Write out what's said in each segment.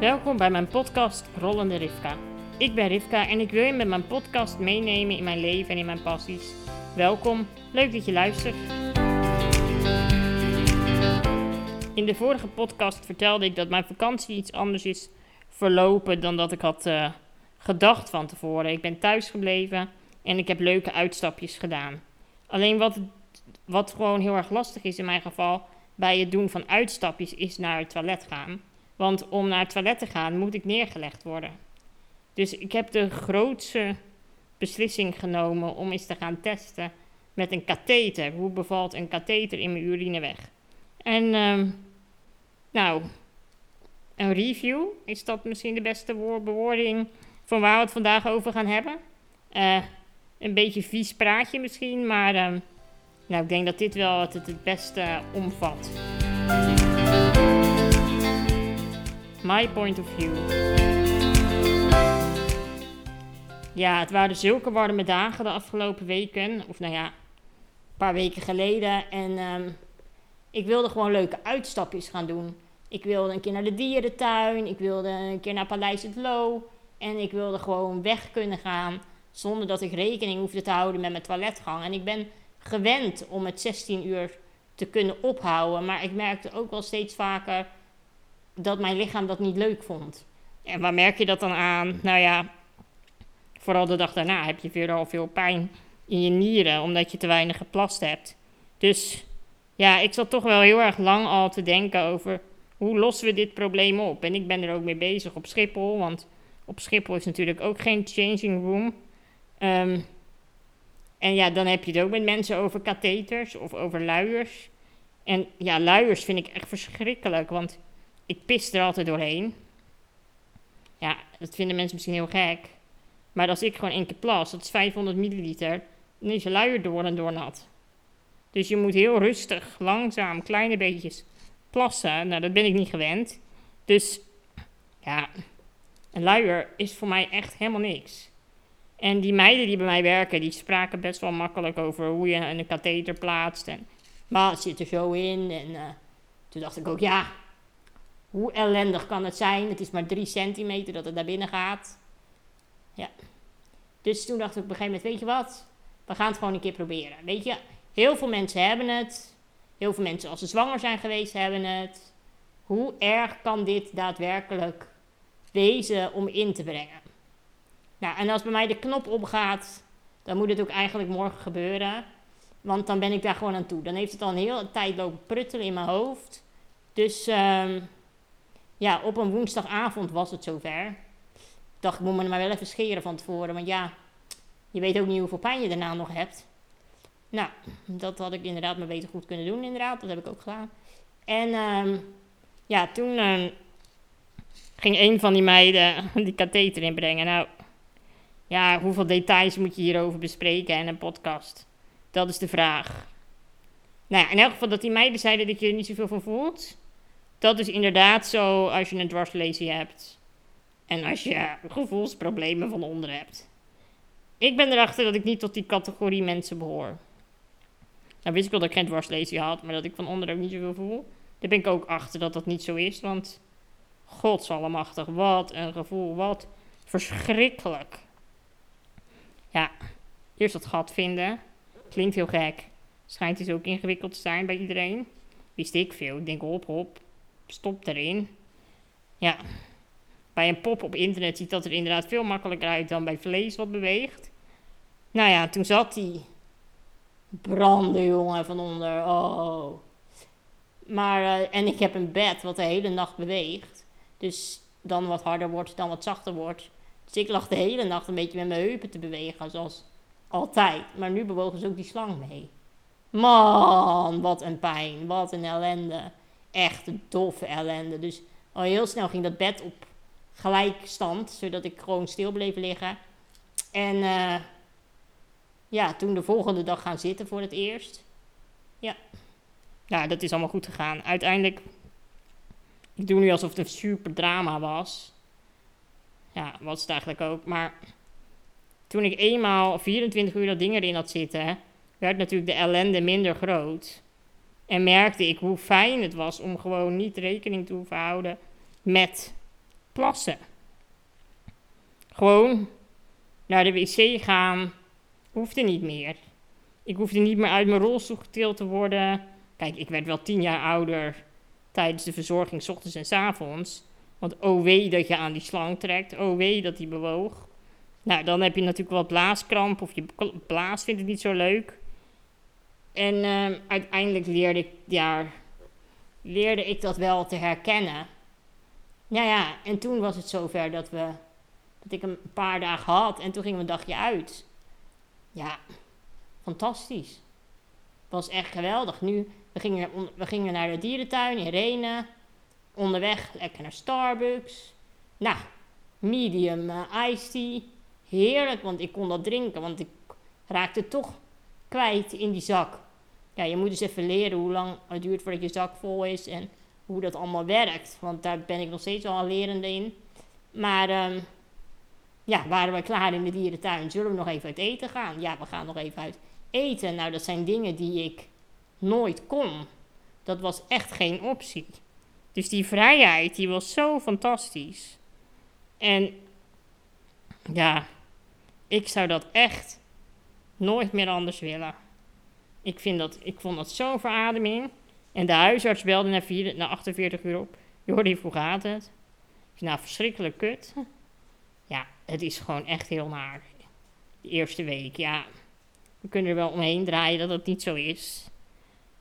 Welkom bij mijn podcast Rollende Rivka. Ik ben Rivka en ik wil je met mijn podcast meenemen in mijn leven en in mijn passies. Welkom, leuk dat je luistert. In de vorige podcast vertelde ik dat mijn vakantie iets anders is verlopen dan dat ik had uh, gedacht van tevoren. Ik ben thuis gebleven en ik heb leuke uitstapjes gedaan. Alleen wat, wat gewoon heel erg lastig is in mijn geval bij het doen van uitstapjes is naar het toilet gaan. Want om naar het toilet te gaan moet ik neergelegd worden. Dus ik heb de grootste beslissing genomen om eens te gaan testen met een katheter. Hoe bevalt een katheter in mijn urineweg? En um, nou, een review, is dat misschien de beste bewoording van waar we het vandaag over gaan hebben? Uh, een beetje vies praatje misschien, maar um, nou, ik denk dat dit wel het, het beste omvat. My point of view. Ja, het waren zulke warme dagen de afgelopen weken. Of nou ja, een paar weken geleden. En um, ik wilde gewoon leuke uitstapjes gaan doen. Ik wilde een keer naar de dierentuin. Ik wilde een keer naar Paleis het Loo. En ik wilde gewoon weg kunnen gaan. Zonder dat ik rekening hoefde te houden met mijn toiletgang. En ik ben gewend om het 16 uur te kunnen ophouden. Maar ik merkte ook wel steeds vaker dat mijn lichaam dat niet leuk vond. En waar merk je dat dan aan? Nou ja, vooral de dag daarna heb je weer al veel pijn in je nieren, omdat je te weinig geplast hebt. Dus ja, ik zat toch wel heel erg lang al te denken over hoe lossen we dit probleem op. En ik ben er ook mee bezig op Schiphol, want op Schiphol is natuurlijk ook geen changing room. Um, en ja, dan heb je het ook met mensen over katheters of over luiers. En ja, luiers vind ik echt verschrikkelijk, want ik pis er altijd doorheen. Ja, dat vinden mensen misschien heel gek. Maar als ik gewoon één keer plas, dat is 500 milliliter, dan is je luier door en door nat. Dus je moet heel rustig, langzaam, kleine beetjes plassen. Nou, dat ben ik niet gewend. Dus ja, een luier is voor mij echt helemaal niks. En die meiden die bij mij werken, die spraken best wel makkelijk over hoe je een katheter plaatst. En, maar het zit er zo in. En uh, toen dacht ik ook, ja, hoe ellendig kan het zijn? Het is maar drie centimeter dat het naar binnen gaat. Ja. Dus toen dacht ik op een gegeven moment, weet je wat? We gaan het gewoon een keer proberen. Weet je, heel veel mensen hebben het. Heel veel mensen als ze zwanger zijn geweest hebben het. Hoe erg kan dit daadwerkelijk wezen om in te brengen? Nou, en als bij mij de knop opgaat, dan moet het ook eigenlijk morgen gebeuren. Want dan ben ik daar gewoon aan toe. Dan heeft het al een hele tijd lopen pruttelen in mijn hoofd. Dus um, ja, op een woensdagavond was het zover. Ik dacht, ik moet me maar wel even scheren van tevoren. Want ja, je weet ook niet hoeveel pijn je daarna nog hebt. Nou, dat had ik inderdaad maar beter goed kunnen doen, inderdaad. Dat heb ik ook gedaan. En um, ja, toen um, ging een van die meiden die katheter inbrengen. Nou, ja, hoeveel details moet je hierover bespreken in een podcast? Dat is de vraag. Nou ja, in elk geval dat die meiden zeiden dat je er niet zoveel van voelt. Dat is inderdaad zo als je een dwarslesie hebt. En als je gevoelsproblemen van onder hebt. Ik ben erachter dat ik niet tot die categorie mensen behoor. Nou wist ik wel dat ik geen dwarslesie had, maar dat ik van onder ook niet zoveel voel. Daar ben ik ook achter dat dat niet zo is, want... Godsallemachtig, wat een gevoel, wat verschrikkelijk. Ja, eerst dat gat vinden. Klinkt heel gek. Schijnt dus ook ingewikkeld te zijn bij iedereen. Wist ik veel. Ik denk, hop, hop. Stop erin. Ja. Bij een pop op internet ziet dat er inderdaad veel makkelijker uit dan bij vlees wat beweegt. Nou ja, toen zat hij. Branden, jongen, van onder. Oh. Maar, uh, en ik heb een bed wat de hele nacht beweegt. Dus dan wat harder wordt, dan wat zachter wordt. Dus ik lag de hele nacht een beetje met mijn heupen te bewegen, zoals altijd. Maar nu bewogen ze ook die slang mee. Man, wat een pijn, wat een ellende. Echt een doffe ellende. Dus al heel snel ging dat bed op gelijkstand, zodat ik gewoon stil bleef liggen. En uh, ja, toen de volgende dag gaan zitten voor het eerst. Ja, nou, dat is allemaal goed gegaan. Uiteindelijk, ik doe nu alsof het een super drama was. Ja, was het eigenlijk ook. Maar toen ik eenmaal 24 uur dat ding erin had zitten, werd natuurlijk de ellende minder groot. En merkte ik hoe fijn het was om gewoon niet rekening te hoeven houden met plassen. Gewoon naar de wc gaan hoefde niet meer. Ik hoefde niet meer uit mijn rolstoel getild te worden. Kijk, ik werd wel tien jaar ouder tijdens de verzorging, s ochtends en s avonds. Want oh dat je aan die slang trekt. Oh dat die bewoog. Nou, dan heb je natuurlijk wel blaaskramp of je blaas vindt het niet zo leuk. En uh, uiteindelijk leerde ik, leerde ik dat wel te herkennen. Ja, ja, en toen was het zover dat, we, dat ik een paar dagen had en toen gingen we een dagje uit. Ja, fantastisch. Was echt geweldig. Nu, we gingen, we gingen naar de dierentuin in Renen. Onderweg lekker naar Starbucks. Nou, medium uh, iced tea. Heerlijk, want ik kon dat drinken, want ik raakte toch kwijt in die zak. Ja, je moet dus even leren hoe lang het duurt voordat je zak vol is en hoe dat allemaal werkt. Want daar ben ik nog steeds al lerende in. Maar um, ja, waren we klaar in de dierentuin? Zullen we nog even uit eten gaan? Ja, we gaan nog even uit eten. Nou, dat zijn dingen die ik nooit kon. Dat was echt geen optie. Dus die vrijheid, die was zo fantastisch. En ja, ik zou dat echt nooit meer anders willen. Ik, vind dat, ik vond dat zo'n verademing. En de huisarts belde na, vier, na 48 uur op. Jordi, hoe gaat het? Ik nou, verschrikkelijk kut. Ja, het is gewoon echt heel naar. De eerste week, ja. We kunnen er wel omheen draaien dat het niet zo is.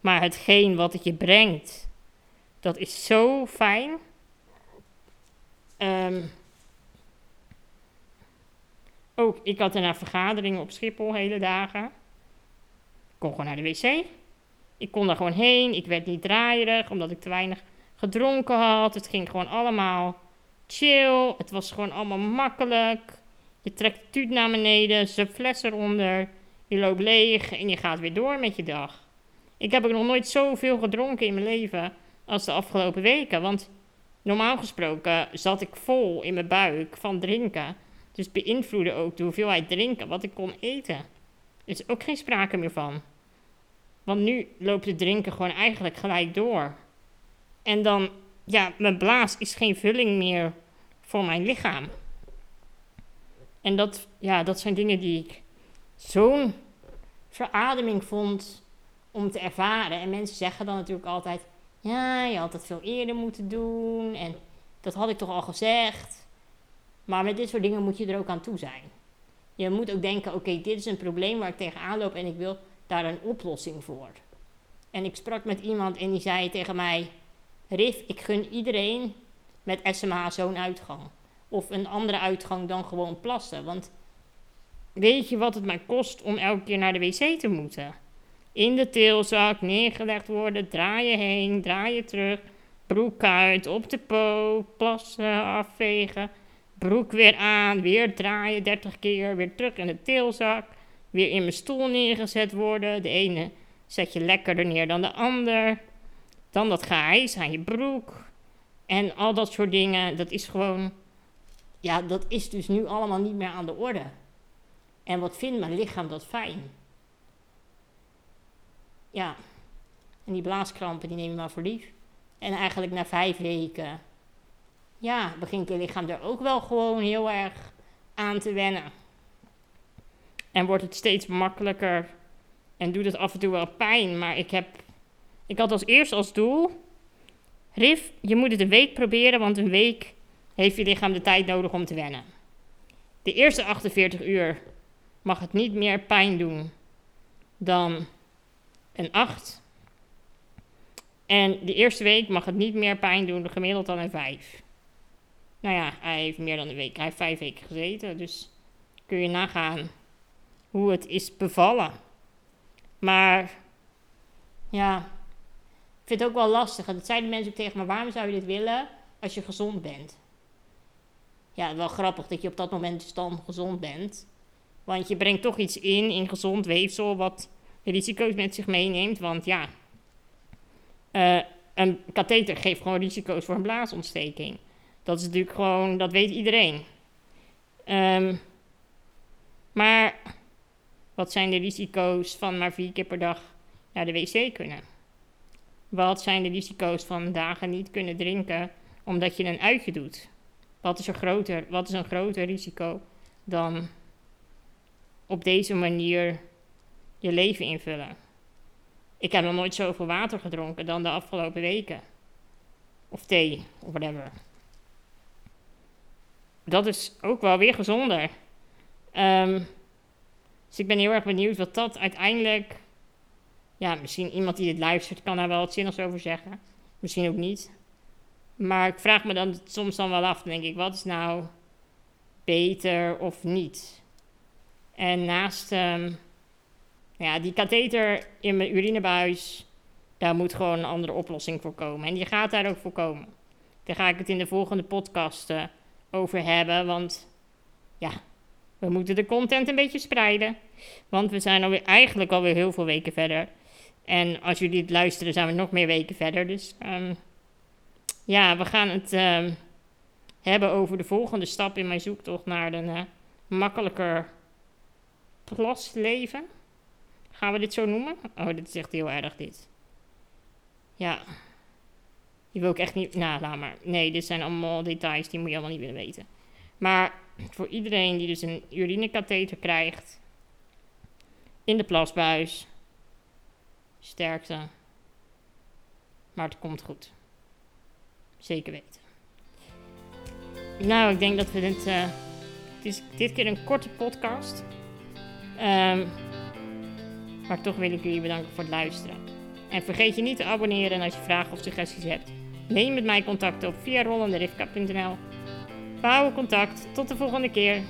Maar hetgeen wat het je brengt, dat is zo fijn. Um, ook, ik had daarna vergaderingen op Schiphol hele dagen. Kon gewoon naar de wc. Ik kon daar gewoon heen. Ik werd niet draaierig, omdat ik te weinig gedronken had. Het ging gewoon allemaal chill. Het was gewoon allemaal makkelijk. Je trekt de tuut naar beneden, ze fles eronder. Je loopt leeg en je gaat weer door met je dag. Ik heb ook nog nooit zoveel gedronken in mijn leven als de afgelopen weken. Want normaal gesproken zat ik vol in mijn buik van drinken. Dus beïnvloedde ook de hoeveelheid drinken wat ik kon eten. Is ook geen sprake meer van. Want nu loopt het drinken gewoon eigenlijk gelijk door. En dan, ja, mijn blaas is geen vulling meer voor mijn lichaam. En dat, ja, dat zijn dingen die ik zo'n verademing vond om te ervaren. En mensen zeggen dan natuurlijk altijd: ja, je had het veel eerder moeten doen. En dat had ik toch al gezegd. Maar met dit soort dingen moet je er ook aan toe zijn. Je moet ook denken: oké, dit is een probleem waar ik tegenaan loop en ik wil daar een oplossing voor. En ik sprak met iemand en die zei tegen mij: Rif, ik gun iedereen met SMA zo'n uitgang. Of een andere uitgang dan gewoon plassen. Want weet je wat het mij kost om elke keer naar de wc te moeten? In de teelzak, neergelegd worden, draaien heen, draaien terug, broek uit, op de poot, plassen, afvegen, broek weer aan, weer draaien 30 keer, weer terug in de teelzak, weer in mijn stoel neergezet worden. De ene zet je lekkerder neer dan de ander. Dan dat geijs aan je broek. En al dat soort dingen, dat is gewoon, ja, dat is dus nu allemaal niet meer aan de orde. En wat vindt mijn lichaam dat fijn? Ja, en die blaaskrampen, die neem je maar voor lief. En eigenlijk na vijf weken, ja, begint je lichaam er ook wel gewoon heel erg aan te wennen. En wordt het steeds makkelijker en doet het af en toe wel pijn. Maar ik heb, ik had als eerst als doel Rif, je moet het een week proberen, want een week heeft je lichaam de tijd nodig om te wennen. De eerste 48 uur mag het niet meer pijn doen dan een 8. En de eerste week mag het niet meer pijn doen, gemiddeld dan een 5. Nou ja, hij heeft meer dan een week. Hij heeft vijf weken gezeten, dus kun je nagaan hoe het is bevallen. Maar ja, vind het ook wel lastig. En dat zeiden mensen ook tegen me, waarom zou je dit willen als je gezond bent? Ja, wel grappig dat je op dat moment dus dan gezond bent. Want je brengt toch iets in, in gezond weefsel, wat risico's met zich meeneemt. Want ja, uh, een katheter geeft gewoon risico's voor een blaasontsteking. Dat is natuurlijk gewoon, dat weet iedereen. Um, maar wat zijn de risico's van maar vier keer per dag naar de wc kunnen? Wat zijn de risico's van dagen niet kunnen drinken omdat je een uitje doet? wat is, er groter, wat is een groter risico dan op deze manier je leven invullen? Ik heb nog nooit zoveel water gedronken dan de afgelopen weken. Of thee, of whatever. Dat is ook wel weer gezonder. Um, dus ik ben heel erg benieuwd wat dat uiteindelijk. Ja, misschien iemand die dit luistert kan daar wel wat zinnigs over zeggen. Misschien ook niet. Maar ik vraag me dan soms dan wel af, denk ik, wat is nou beter of niet? En naast um, ja, die katheter in mijn urinebuis, daar moet gewoon een andere oplossing voor komen. En die gaat daar ook voor komen. Daar ga ik het in de volgende podcast uh, over hebben, want ja, we moeten de content een beetje spreiden. Want we zijn alweer, eigenlijk alweer heel veel weken verder. En als jullie het luisteren, zijn we nog meer weken verder. Dus um, ja, we gaan het um, hebben over de volgende stap in mijn zoektocht naar een uh, makkelijker plasleven. Gaan we dit zo noemen? Oh, dit is echt heel erg dit. Ja. Die wil ik echt niet... Nou, laat maar. Nee, dit zijn allemaal details die moet je allemaal niet willen weten. Maar voor iedereen die dus een urinekatheter krijgt... In de plasbuis. Sterkte. Maar het komt goed. Zeker weten. Nou, ik denk dat we dit... Uh, het is dit keer een korte podcast. Um, maar toch wil ik jullie bedanken voor het luisteren. En vergeet je niet te abonneren als je vragen of suggesties hebt. Neem met mij contact op via rollenderifka.nl. We houden contact. Tot de volgende keer.